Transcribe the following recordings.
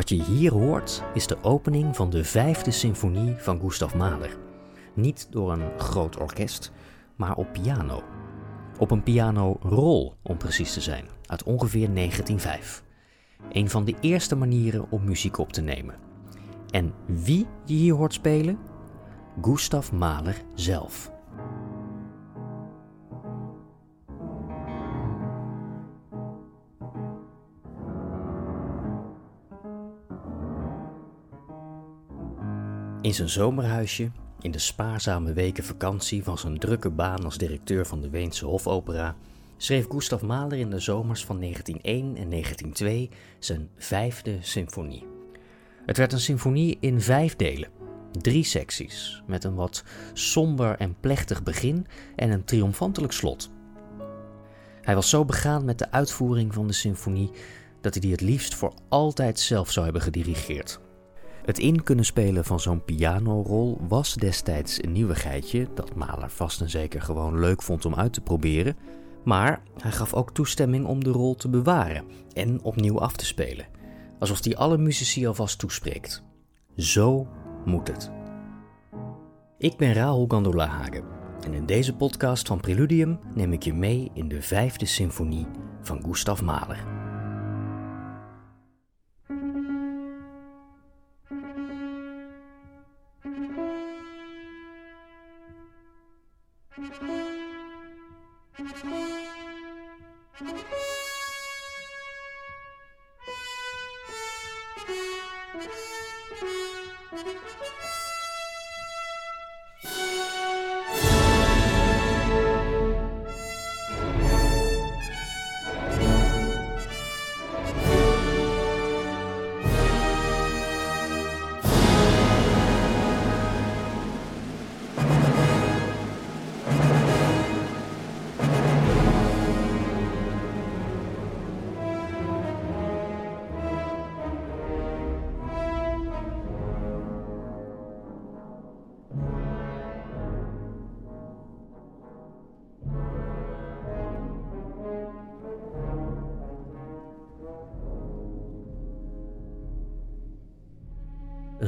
Wat je hier hoort is de opening van de vijfde symfonie van Gustav Mahler. Niet door een groot orkest, maar op piano. Op een pianorol, om precies te zijn, uit ongeveer 1905. Een van de eerste manieren om muziek op te nemen. En wie je hier hoort spelen? Gustav Mahler zelf. In zijn zomerhuisje, in de spaarzame weken vakantie van zijn drukke baan als directeur van de Weense Hofopera, schreef Gustav Mahler in de zomers van 1901 en 1902 zijn vijfde symfonie. Het werd een symfonie in vijf delen, drie secties, met een wat somber en plechtig begin en een triomfantelijk slot. Hij was zo begaan met de uitvoering van de symfonie dat hij die het liefst voor altijd zelf zou hebben gedirigeerd. Het in kunnen spelen van zo'n pianorol was destijds een nieuwigheidje dat Mahler vast en zeker gewoon leuk vond om uit te proberen, maar hij gaf ook toestemming om de rol te bewaren en opnieuw af te spelen, alsof hij alle muzici alvast toespreekt. Zo moet het. Ik ben Rahul Gandolahagen en in deze podcast van Preludium neem ik je mee in de vijfde symfonie van Gustav Mahler.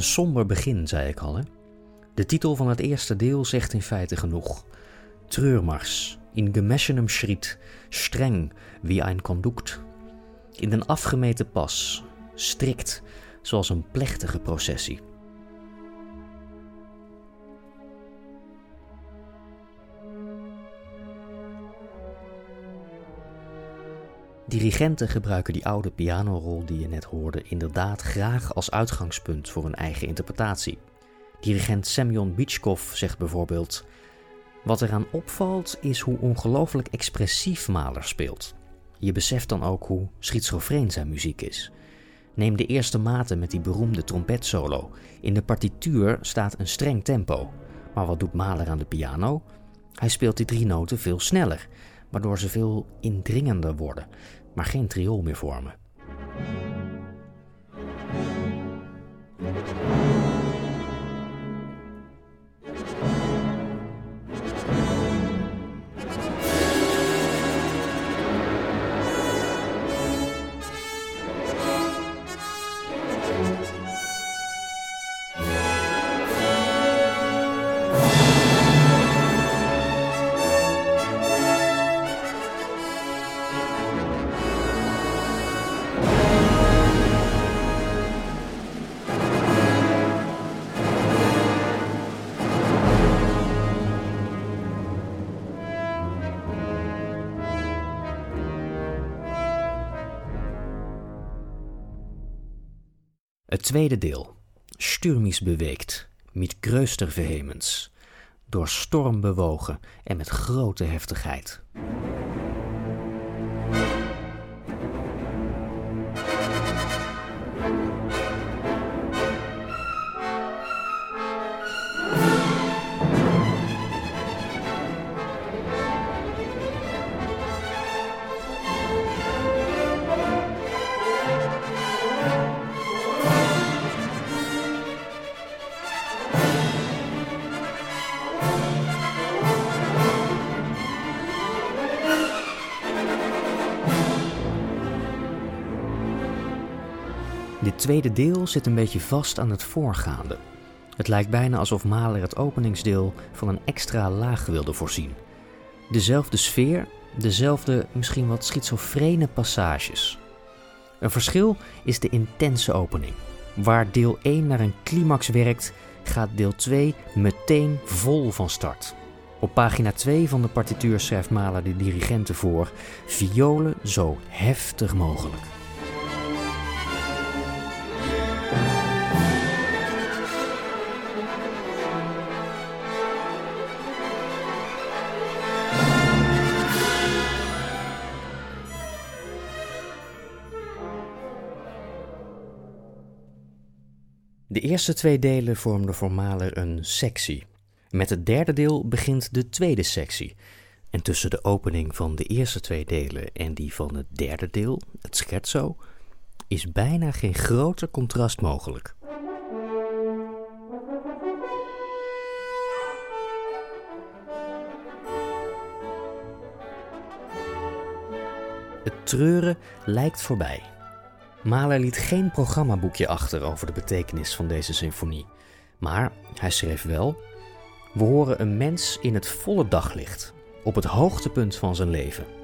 Een somber begin, zei ik al. Hè? De titel van het eerste deel zegt in feite genoeg. Treurmars, in gemessenem schritt, streng wie een conduct. In een afgemeten pas, strikt, zoals een plechtige processie. Dirigenten gebruiken die oude pianorol die je net hoorde inderdaad graag als uitgangspunt voor een eigen interpretatie. Dirigent Semyon Bichkov zegt bijvoorbeeld: Wat eraan opvalt is hoe ongelooflijk expressief Mahler speelt. Je beseft dan ook hoe schizofreen zijn muziek is. Neem de eerste maten met die beroemde trompetsolo. In de partituur staat een streng tempo. Maar wat doet Mahler aan de piano? Hij speelt die drie noten veel sneller, waardoor ze veel indringender worden maar geen triool meer vormen. Tweede deel, Sturmis beweegt, met größter Vehemens, door storm bewogen en met grote heftigheid. Dit tweede deel zit een beetje vast aan het voorgaande. Het lijkt bijna alsof Mahler het openingsdeel van een extra laag wilde voorzien. Dezelfde sfeer, dezelfde misschien wat schizofrene passages. Een verschil is de intense opening. Waar deel 1 naar een climax werkt, gaat deel 2 meteen vol van start. Op pagina 2 van de partituur schrijft Mahler de dirigenten voor: violen zo heftig mogelijk. Eerste twee delen vormden voor Mahler een sectie. Met het derde deel begint de tweede sectie. En tussen de opening van de eerste twee delen en die van het derde deel, het scherzo, is bijna geen groter contrast mogelijk. Het treuren lijkt voorbij. Mahler liet geen programmaboekje achter over de betekenis van deze symfonie. Maar hij schreef wel: We horen een mens in het volle daglicht, op het hoogtepunt van zijn leven.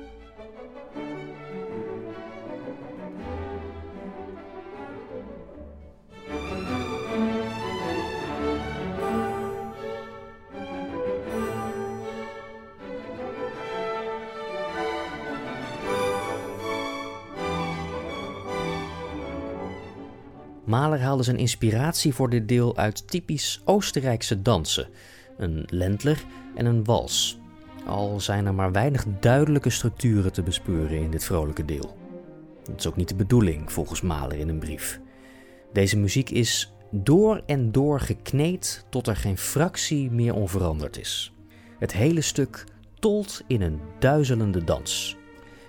Mahler haalde zijn inspiratie voor dit deel uit typisch Oostenrijkse dansen, een lentler en een wals. Al zijn er maar weinig duidelijke structuren te bespeuren in dit vrolijke deel. Dat is ook niet de bedoeling, volgens Mahler in een brief. Deze muziek is door en door gekneed tot er geen fractie meer onveranderd is. Het hele stuk tolt in een duizelende dans.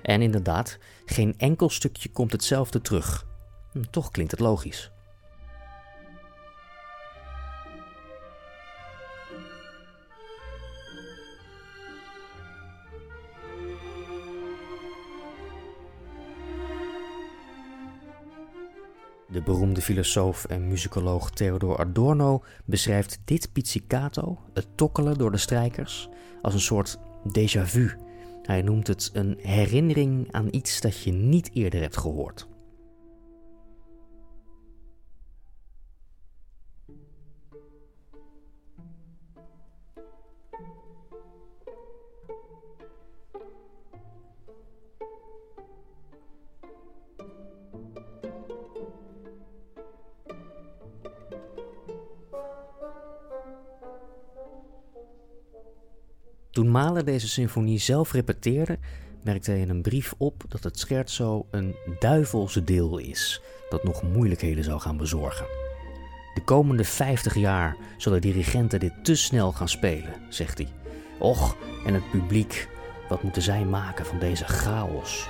En inderdaad, geen enkel stukje komt hetzelfde terug. Hm, toch klinkt het logisch. De beroemde filosoof en muzikoloog Theodor Adorno beschrijft dit pizzicato, het tokkelen door de strijkers, als een soort déjà vu. Hij noemt het een herinnering aan iets dat je niet eerder hebt gehoord. Toen Mahler deze symfonie zelf repeteerde, merkte hij in een brief op dat het scherzo een duivelse deel is dat nog moeilijkheden zou gaan bezorgen. De komende 50 jaar zullen dirigenten dit te snel gaan spelen, zegt hij. Och, en het publiek, wat moeten zij maken van deze chaos?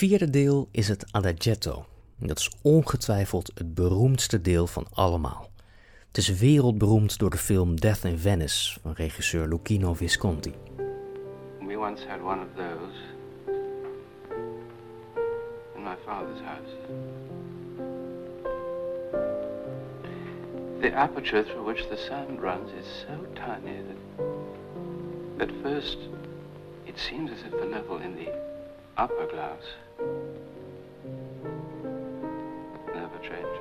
Vierde deel is het Adagietto. Dat is ongetwijfeld het beroemdste deel van allemaal. Het is wereldberoemd door de film Death in Venice van regisseur Luchino Visconti. We once had one of those in my father's house. The aperture through which the sound runs is so tiny that at first it seems as if the level in the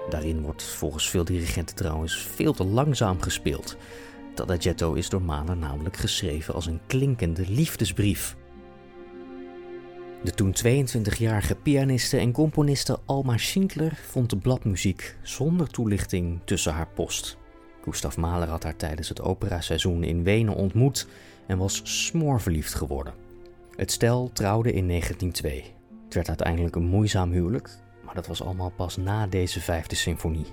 Daarin wordt volgens veel dirigenten trouwens veel te langzaam gespeeld. Dat is door Mahler namelijk geschreven als een klinkende liefdesbrief. De toen 22-jarige pianiste en componiste Alma Schindler vond de bladmuziek zonder toelichting tussen haar post. Gustav Mahler had haar tijdens het operaseizoen in Wenen ontmoet en was smoorverliefd geworden. Het stel trouwde in 1902. Het werd uiteindelijk een moeizaam huwelijk, maar dat was allemaal pas na deze vijfde symfonie.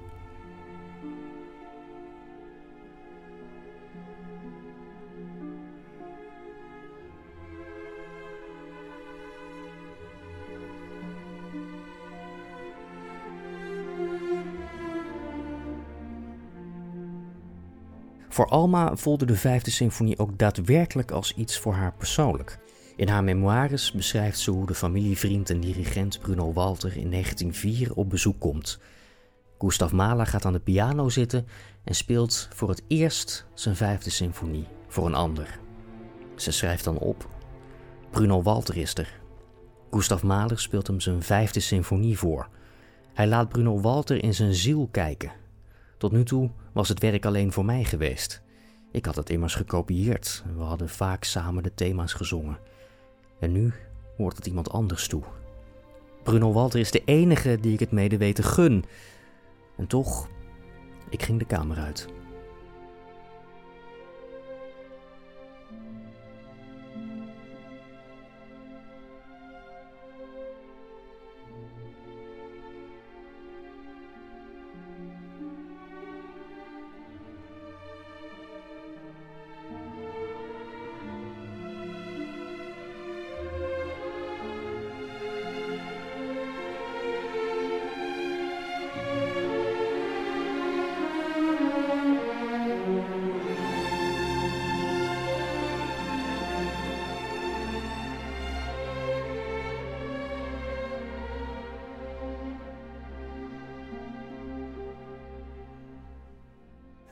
Voor Alma voelde de vijfde symfonie ook daadwerkelijk als iets voor haar persoonlijk. In haar memoires beschrijft ze hoe de familievriend en dirigent Bruno Walter in 1904 op bezoek komt. Gustav Mahler gaat aan de piano zitten en speelt voor het eerst zijn vijfde symfonie voor een ander. Ze schrijft dan op: Bruno Walter is er. Gustav Mahler speelt hem zijn vijfde symfonie voor. Hij laat Bruno Walter in zijn ziel kijken. Tot nu toe was het werk alleen voor mij geweest. Ik had het immers gekopieerd. We hadden vaak samen de thema's gezongen. En nu hoort het iemand anders toe. Bruno Walter is de enige die ik het medeweten gun. En toch, ik ging de kamer uit.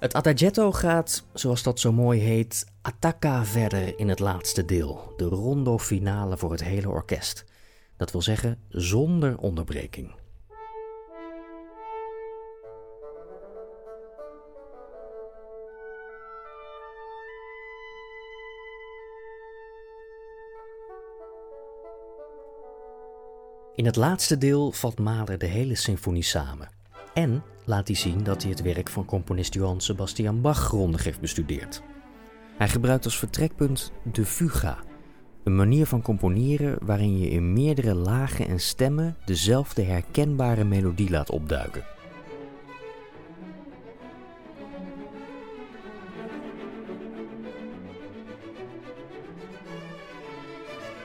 Het adagietto gaat, zoals dat zo mooi heet, attacca verder in het laatste deel, de rondo finale voor het hele orkest. Dat wil zeggen zonder onderbreking. In het laatste deel vat Mahler de hele symfonie samen. En laat hij zien dat hij het werk van componist Johann Sebastian Bach grondig heeft bestudeerd. Hij gebruikt als vertrekpunt de fuga, een manier van componeren waarin je in meerdere lagen en stemmen dezelfde herkenbare melodie laat opduiken.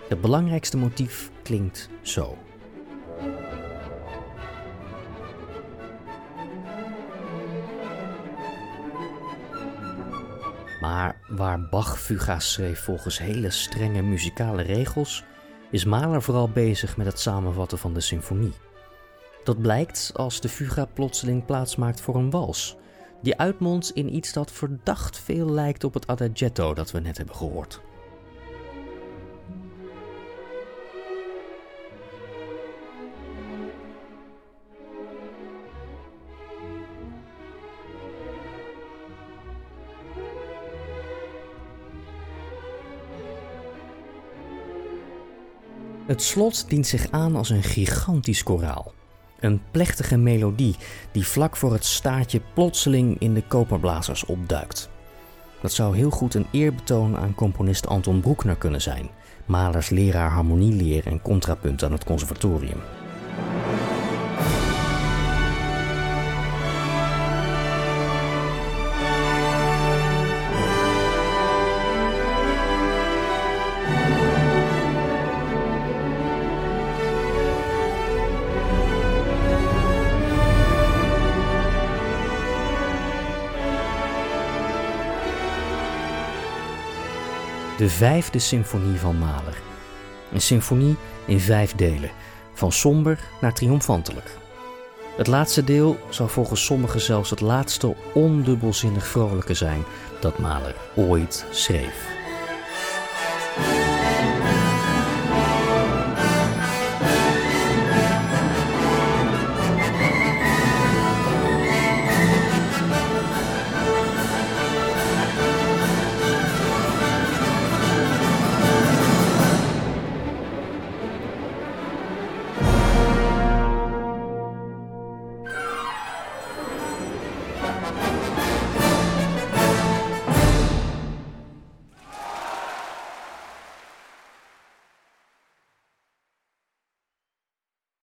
Het belangrijkste motief klinkt zo. Waar Bach fuga's schreef volgens hele strenge muzikale regels, is Mahler vooral bezig met het samenvatten van de symfonie. Dat blijkt als de fuga plotseling plaatsmaakt voor een wals, die uitmondt in iets dat verdacht veel lijkt op het adagietto dat we net hebben gehoord. Het slot dient zich aan als een gigantisch koraal. Een plechtige melodie die vlak voor het staartje plotseling in de koperblazers opduikt. Dat zou heel goed een eerbetoon aan componist Anton Broekner kunnen zijn, Malers leraar harmonieleer en contrapunt aan het conservatorium. De vijfde symfonie van Mahler. Een symfonie in vijf delen, van somber naar triomfantelijk. Het laatste deel zou volgens sommigen zelfs het laatste ondubbelzinnig vrolijke zijn dat Mahler ooit schreef.